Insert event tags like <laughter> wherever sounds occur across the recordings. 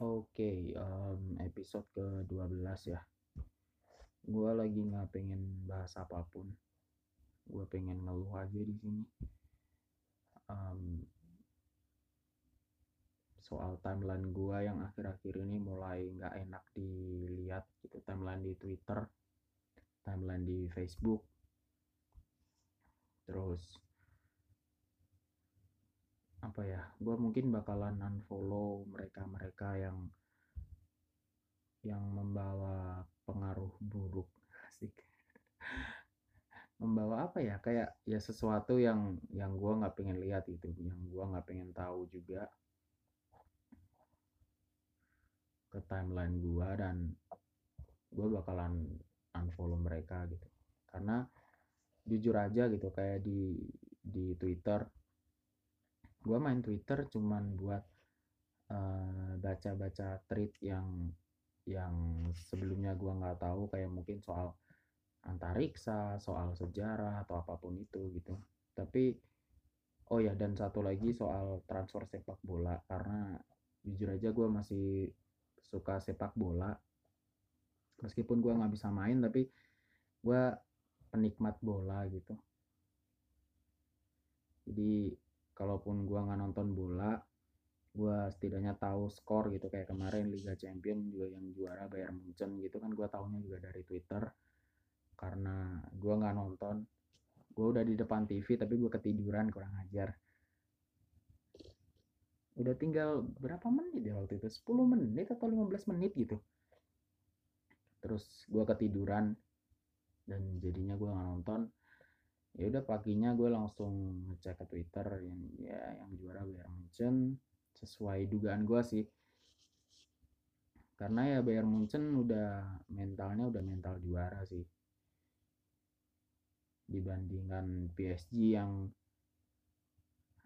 Oke, um, episode ke-12 ya. Gua lagi nggak pengen bahas apa pun. Gua pengen ngeluh aja di sini. Um, soal timeline gua yang akhir-akhir ini mulai nggak enak dilihat gitu. Timeline di Twitter, timeline di Facebook. Terus apa ya gue mungkin bakalan unfollow mereka-mereka yang yang membawa pengaruh buruk <laughs> asik. Membawa apa ya kayak ya sesuatu yang yang gue nggak pengen lihat itu yang gue nggak pengen tahu juga. Ke timeline gue dan gue bakalan unfollow mereka gitu. Karena jujur aja gitu kayak di di Twitter gue main Twitter cuman buat baca-baca uh, tweet yang yang sebelumnya gue nggak tahu kayak mungkin soal antariksa, soal sejarah atau apa pun itu gitu. Tapi oh ya dan satu lagi soal transfer sepak bola karena jujur aja gue masih suka sepak bola meskipun gue nggak bisa main tapi gue penikmat bola gitu. Jadi kalaupun gua nggak nonton bola gua setidaknya tahu skor gitu. Kayak kemarin Liga Champion juga yang juara Bayern Munchen gitu kan gua tahunya juga dari Twitter. Karena gua nggak nonton gua udah di depan TV tapi gua ketiduran kurang ajar. Udah tinggal berapa menit ya waktu itu? 10 menit atau 15 menit gitu. Terus gua ketiduran dan jadinya gua nggak nonton ya udah paginya gue langsung ngecek ke Twitter yang ya yang juara Bayern Munchen sesuai dugaan gue sih. Karena ya Bayern Munchen udah mentalnya udah mental juara sih. Dibandingkan PSG yang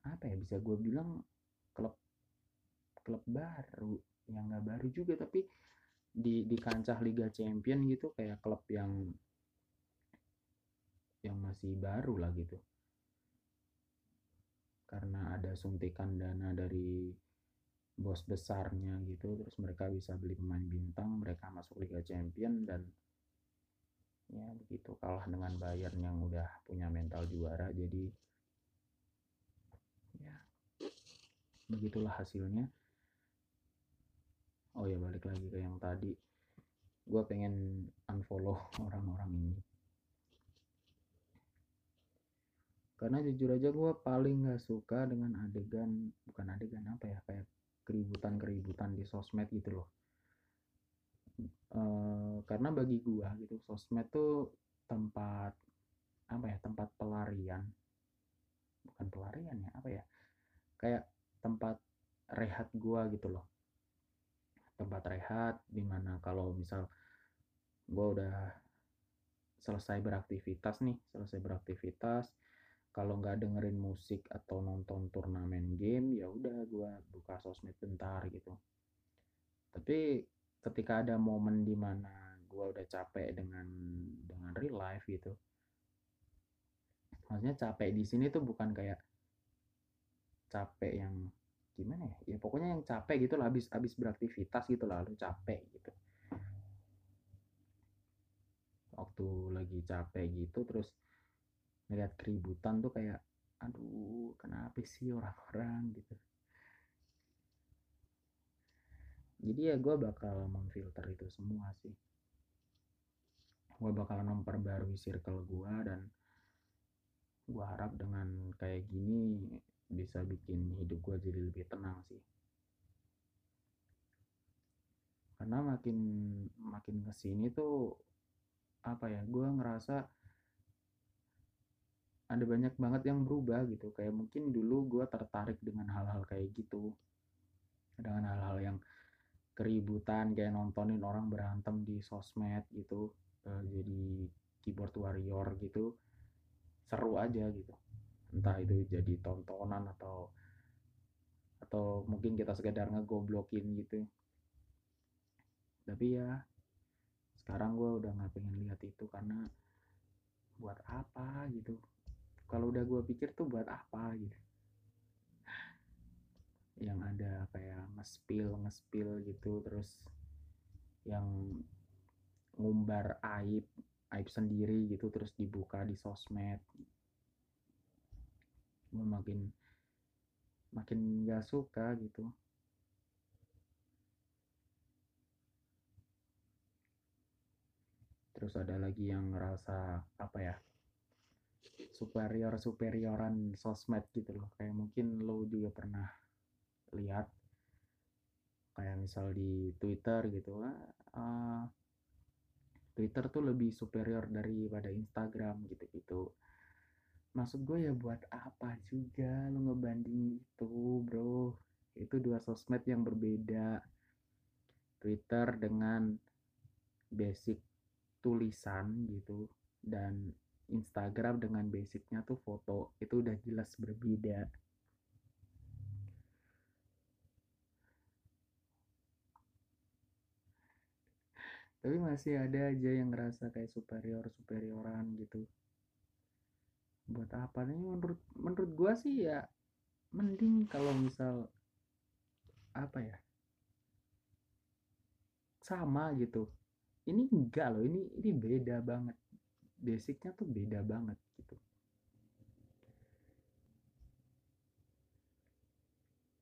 apa ya bisa gue bilang klub klub baru yang nggak baru juga. Tapi di di kancah Liga Champion gitu kayak klub yang yang masih baru lah gitu. Karena ada suntikan dana dari bos besarnya gitu terus mereka bisa beli pemain bintang mereka masuk Liga Champion dan ya begitu kalah dengan Bayern yang udah punya mental juara. Jadi ya begitulah hasilnya. Oh ya balik lagi ke yang tadi. Gue pengen unfollow <laughs> orang-orang ini karena jujur aja gue paling gak suka dengan adegan bukan adegan apa ya kayak keributan-keributan di sosmed gitu loh. E, karena bagi gue gitu sosmed tuh tempat apa ya tempat pelarian. Bukan pelarian ya apa ya kayak tempat rehat gue gitu loh. Tempat rehat di mana kalau misal gue udah selesai beraktivitas nih selesai beraktivitas kalau nggak dengerin musik atau nonton turnamen game ya udah gue buka sosmed bentar gitu. Tapi ketika ada momen di mana gue udah capek dengan dengan real life gitu maksudnya capek di sini tuh bukan kayak capek yang gimana ya? Ya pokoknya yang capek gitu lah habis habis beraktivitas gitu lah lu capek gitu. Waktu lagi capek gitu terus ngeliat keributan tuh kayak aduh kenapa sih orang-orang? gitu. Jadi ya gue bakal memfilter itu semua sih. Gue bakal memperbarui circle gue dan gue harap dengan kayak gini bisa bikin hidup gue jadi lebih tenang sih. Karena makin makin ke sini tuh apa ya gue ngerasa ada banyak banget yang berubah gitu. Kayak mungkin dulu gue tertarik dengan hal-hal kayak gitu. Dengan hal-hal yang keributan kayak nontonin orang berantem di sosmed gitu uh, jadi keyboard warrior gitu. Seru aja gitu. Entah itu jadi tontonan atau atau mungkin kita sekedar ngegoblokin gitu. Tapi ya sekarang gue udah nggak pengen lihat itu karena buat apa gitu kalau udah gue pikir tuh buat apa gitu. Yang ada kayak ngespil ngespil gitu terus yang ngumbar aib aib sendiri gitu terus dibuka di sosmed. Gue makin makin gak suka gitu. Terus ada lagi yang ngerasa apa ya superior superioran sosmed gitu loh. Kayak mungkin lo juga pernah lihat kayak misal di Twitter gitu uh, Twitter tuh lebih superior daripada Instagram gitu-gitu. Maksud gue ya buat apa juga lo ngebanding itu bro? Itu dua sosmed yang berbeda. Twitter dengan basic tulisan gitu dan Instagram dengan basicnya tuh foto itu udah jelas berbeda. Tapi masih ada aja yang ngerasa kayak superior superioran gitu. Buat apa? Nih menurut menurut gua sih ya mending kalau misal apa ya? Sama gitu. Ini enggak loh ini ini beda banget basicnya tuh beda banget gitu.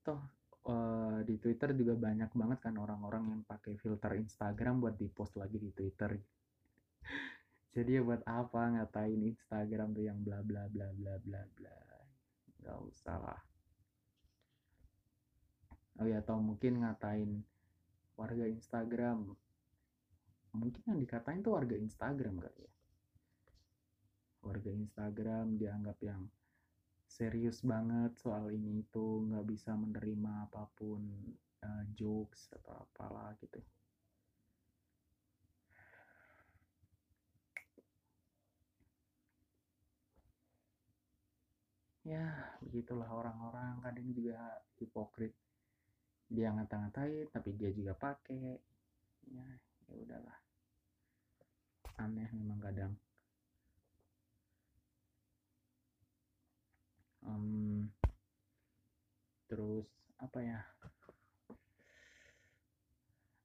Toh uh, di Twitter juga banyak banget kan orang-orang yang pakai filter Instagram buat di post lagi di Twitter. <laughs> Jadi ya buat apa ngatain Instagram tuh yang bla bla bla bla bla bla. Nggak usah lah. Oh ya atau mungkin ngatain warga Instagram. Mungkin yang dikatain tuh warga Instagram kali ya warga Instagram dianggap yang serius banget soal ini itu nggak bisa menerima apa pun uh, jokes atau apalah gitu. Ya begitulah orang-orang kadang juga hipokrit. Dia ngata-ngatain tapi dia juga pakai ya ya udahlah. Aneh memang kadang um, terus apa ya?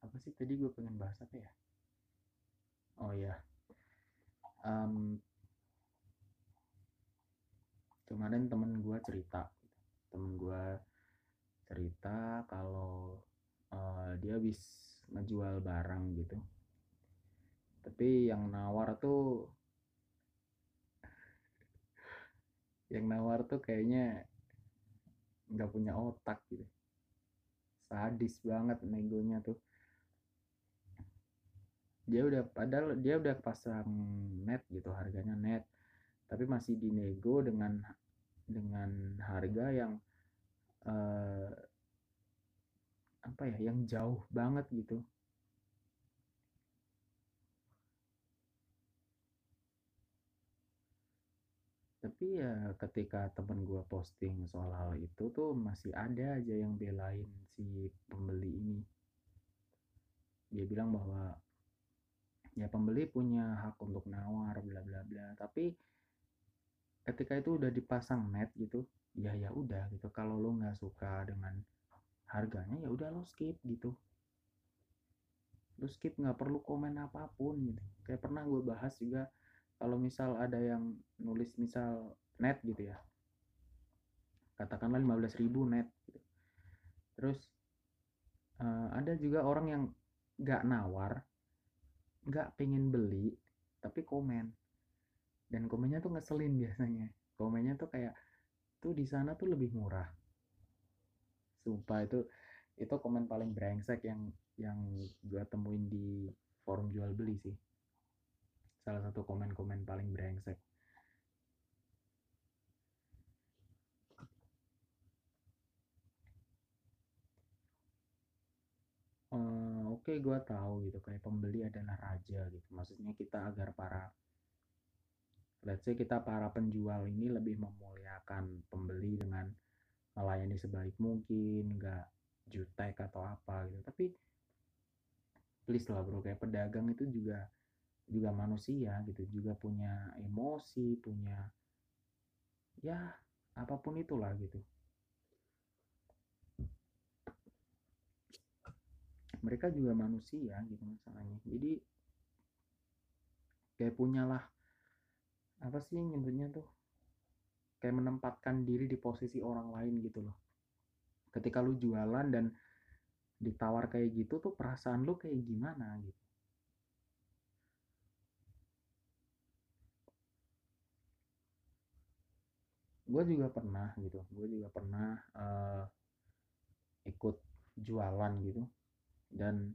Apa sih tadi gue pengen bahas apa ya? Oh ya um, kemarin temen gue cerita temen gue cerita kalau uh, dia habis ngejual barang gitu. Tapi yang nawar tuh yang nawar tuh kayaknya nggak punya otak gitu. Sadis banget negonya tuh. Dia udah padahal dia udah pasang net gitu harganya net. Tapi masih dinego dengan dengan harga yang uh, apa ya yang jauh banget gitu tapi ya ketika temen gue posting soal hal itu tuh masih ada aja yang belain si pembeli ini. Dia bilang bahwa ya pembeli punya hak untuk nawar bla bla bla. Tapi ketika itu udah dipasang net gitu ya ya udah gitu. Kalau lo nggak suka dengan harganya ya udah lo skip gitu. Lo skip nggak perlu komen apa pun gitu. Kayak pernah gue bahas juga kalau misal ada yang nulis misal net gitu ya. Katakanlah 15.000 net gitu. terus uh, ada juga orang yang nggak nawar nggak pengen beli tapi komen. Dan komennya tuh ngeselin <laughs> biasanya. Komennya tuh kayak tuh di sana tuh lebih murah. Sumpah itu itu komen paling brengsek yang yang gue temuin di forum jual beli sih salah satu komen-komen paling brengsek. Uh, oke okay, gue tahu gitu kayak pembeli adalah raja gitu. Maksudnya kita agar para let's say kita para penjual ini lebih memuliakan pembeli dengan melayani sebaik mungkin nggak jutek atau apa gitu. Tapi please lah bro kayak pedagang itu juga juga manusia gitu juga punya emosi punya ya apa pun itulah gitu. Mereka juga manusia gitu masalahnya. Jadi kayak punyalah apa sih nyebutnya tuh? Kayak menempatkan diri di posisi orang lain gitu loh. Ketika lu jualan dan ditawar kayak gitu tuh perasaan lu kayak gimana gitu gue juga pernah gitu gue juga pernah uh, ikut jualan gitu. Dan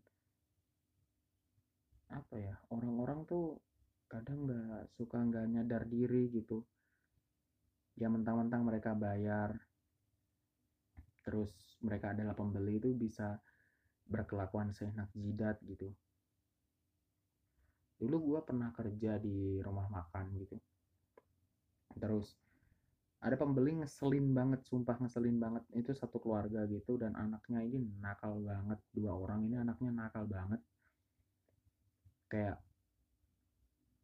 apa ya orang-orang tuh kadang nggak suka nggak nyadar diri gitu. Ya mentang-mentang mereka bayar terus mereka adalah pembeli itu bisa berkelakuan seenak jidat gitu. Dulu gue pernah kerja di rumah makan gitu. Terus ada pembeli ngeselin banget sumpah ngeselin banget. Itu satu keluarga gitu dan anaknya ini nakal banget. Dua orang ini anaknya nakal banget. Kayak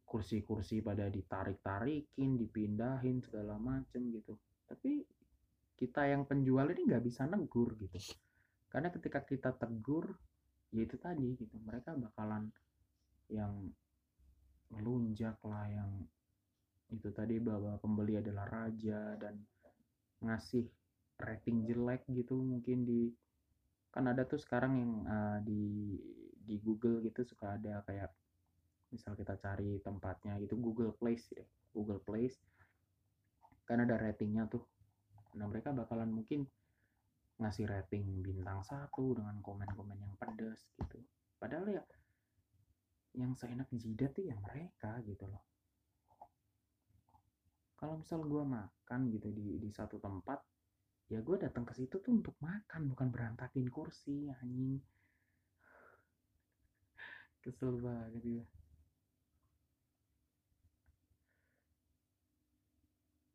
kursi-kursi pada ditarik-tarikin dipindahin segala macem gitu. Tapi kita yang penjual ini nggak bisa negur gitu. Karena ketika kita tegur ya itu tadi gitu. Mereka bakalan yang melunjak lah yang itu tadi bahwa pembeli adalah raja dan ngasih rating jelek gitu mungkin di kan ada tuh sekarang yang uh, di di Google gitu suka ada kayak misal kita cari tempatnya itu Google Place ya Google Place. Kan ada ratingnya tuh. Nah mereka bakalan mungkin ngasih rating bintang satu dengan komen-komen yang pedas gitu. Padahal ya yang seenak jidat tuh ya mereka gitu loh kalau misal gue makan gitu di di satu tempat ya gue datang ke situ tuh untuk makan bukan berantakin kursi anjing. <laughs> Kesel banget ya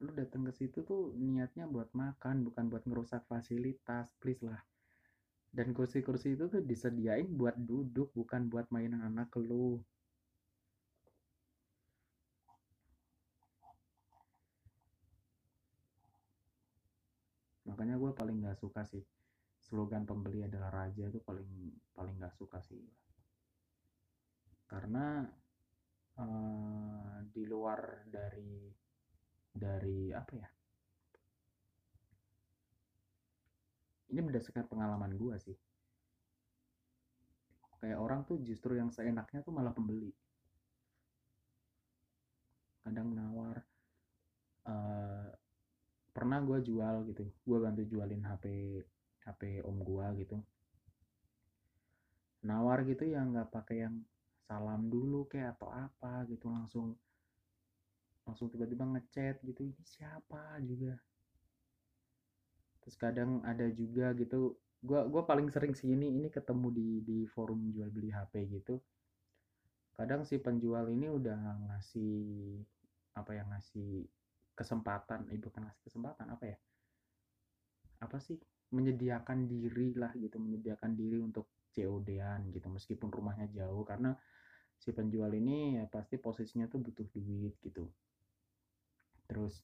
lu datang ke situ tuh niatnya buat makan bukan buat ngerusak fasilitas please lah. Dan kursi-kursi itu tuh disediain buat duduk bukan buat mainan anak lu makanya gue paling nggak suka sih. Slogan pembeli adalah raja itu paling paling nggak suka sih. Karena uh, di luar dari dari apa ya? Ini berdasarkan pengalaman gue sih. Kayak orang tuh justru yang seenaknya tuh malah pembeli. Kadang nawar uh, pernah gue jual gitu gue bantu jualin HP HP om gue gitu. Nawar gitu ya nggak pakai yang salam dulu kayak atau apa gitu langsung langsung tiba-tiba ngechat gitu ini siapa? juga. Terus kadang ada juga gitu gue gua paling sering sih ini ini ketemu di di forum jual beli HP gitu. Kadang si penjual ini udah ngasih apa ya ngasih kesempatan eh bukan ngasih kesempatan apa ya? Apa sih? Menyediakan diri lah gitu menyediakan diri untuk COD-an gitu meskipun rumahnya jauh karena si penjual ini ya pasti posisinya tuh butuh duit gitu. Terus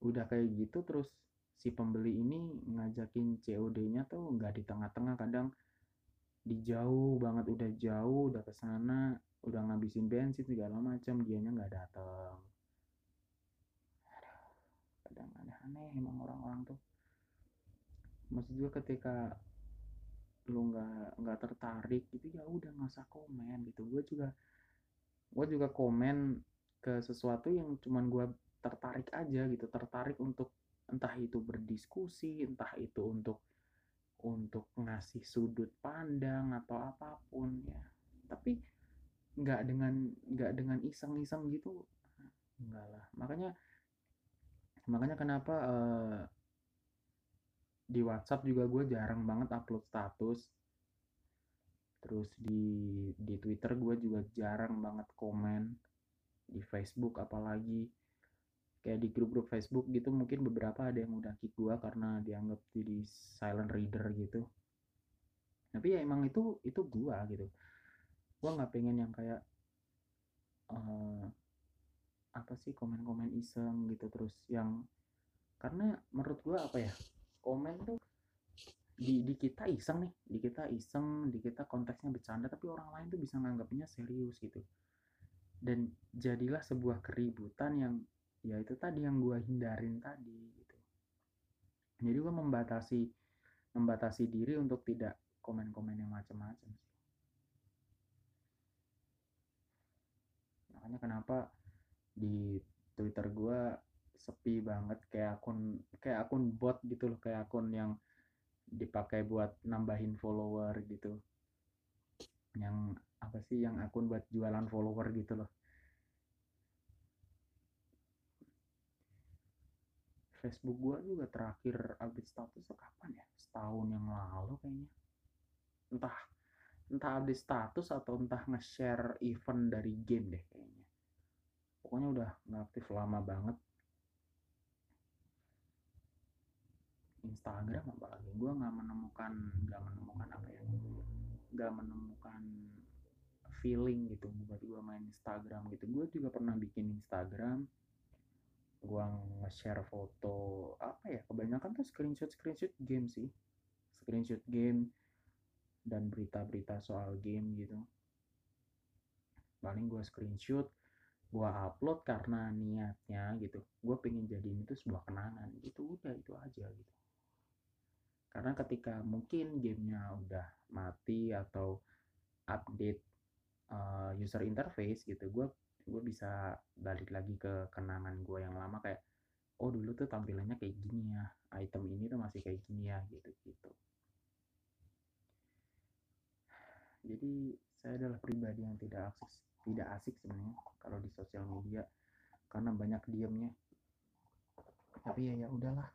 udah kayak gitu terus si pembeli ini ngajakin COD-nya tuh nggak di tengah-tengah kadang di jauh banget udah jauh udah ke sana udah ngabisin bensin segala macam dianya nggak datang kadang aneh-aneh emang orang-orang tuh. Maksud gue ketika lu nggak nggak tertarik gitu ya udah nggak usah komen gitu. Gue juga gue juga komen ke sesuatu yang cuman gue tertarik aja gitu. Tertarik untuk entah itu berdiskusi entah itu untuk untuk ngasih sudut pandang atau apa pun ya. Tapi nggak dengan nggak dengan iseng-iseng gitu enggak lah. Makanya makanya kenapa uh, di WhatsApp juga gue jarang banget upload status. Terus di di Twitter gue juga jarang banget komen. Di Facebook apalagi. Kayak di grup-grup Facebook gitu mungkin beberapa ada yang udah kick gue karena dianggap jadi silent reader gitu. Tapi ya emang itu itu gue gitu. Gue nggak pengen yang kayak uh, apa sih komen-komen iseng gitu terus yang karena menurut gua apa ya komen tuh di di kita iseng nih di kita iseng di kita konteksnya bercanda tapi orang lain tuh bisa nganggapnya serius gitu. Dan jadilah sebuah keributan yang ya itu tadi yang gue hindarin tadi gitu. Jadi gue membatasi membatasi diri untuk tidak komen-komen yang macam-macam sih. Makanya kenapa di Twitter gue sepi banget kayak akun kayak akun bot gitu loh kayak akun yang dipakai buat nambahin follower gitu. Yang apa sih yang akun buat jualan follower gitu loh. Facebook gua juga terakhir update status kapan ya? Setahun yang lalu kayaknya. Entah entah update status atau entah nge-share event dari game deh kayaknya pokoknya udah nggak lama banget. Instagram apalagi. Gue nggak menemukan nggak menemukan apa ya nggak menemukan feeling gitu buat gue main Instagram gitu. Gue juga pernah bikin Instagram. Gue nge-share foto apa ya kebanyakan tuh screenshot screenshot game sih. Screenshot game dan berita-berita soal game gitu. Paling gue screenshot gue upload karena niatnya gitu. Gue pengen jadiin itu sebuah kenangan gitu udah itu aja gitu. Karena ketika mungkin gamenya udah mati atau update uh, user interface gitu gue gue bisa balik lagi ke kenangan gue yang lama kayak oh dulu tuh tampilannya kayak gini ya item ini tuh masih kayak gini ya gitu gitu. Jadi saya adalah pribadi yang tidak akses tidak asik sebenarnya kalau di sosial media karena banyak diemnya. Tapi ya ya udahlah.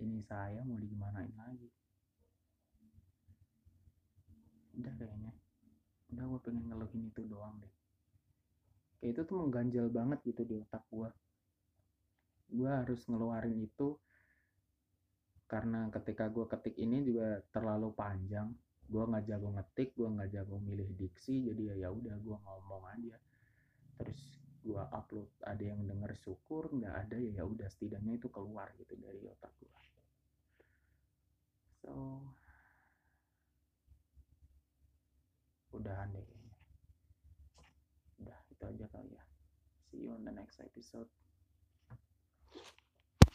Ini saya mau digimanain lagi? Udah kayaknya. Udah gue pengen ngeluhin itu doang deh. Kayak itu tuh mengganjal banget gitu di otak gue gue harus ngeluarin itu karena ketika gue ketik ini juga terlalu panjang. Gue nggak jago ngetik gue nggak jago milih diksi jadi ya ya udah gue ngomong aja. Terus gue upload ada yang denger syukur nggak ada ya ya udah setidaknya itu keluar gitu dari otak gue so udahan deh kayaknya. Udah itu aja kali ya. See you on the next episode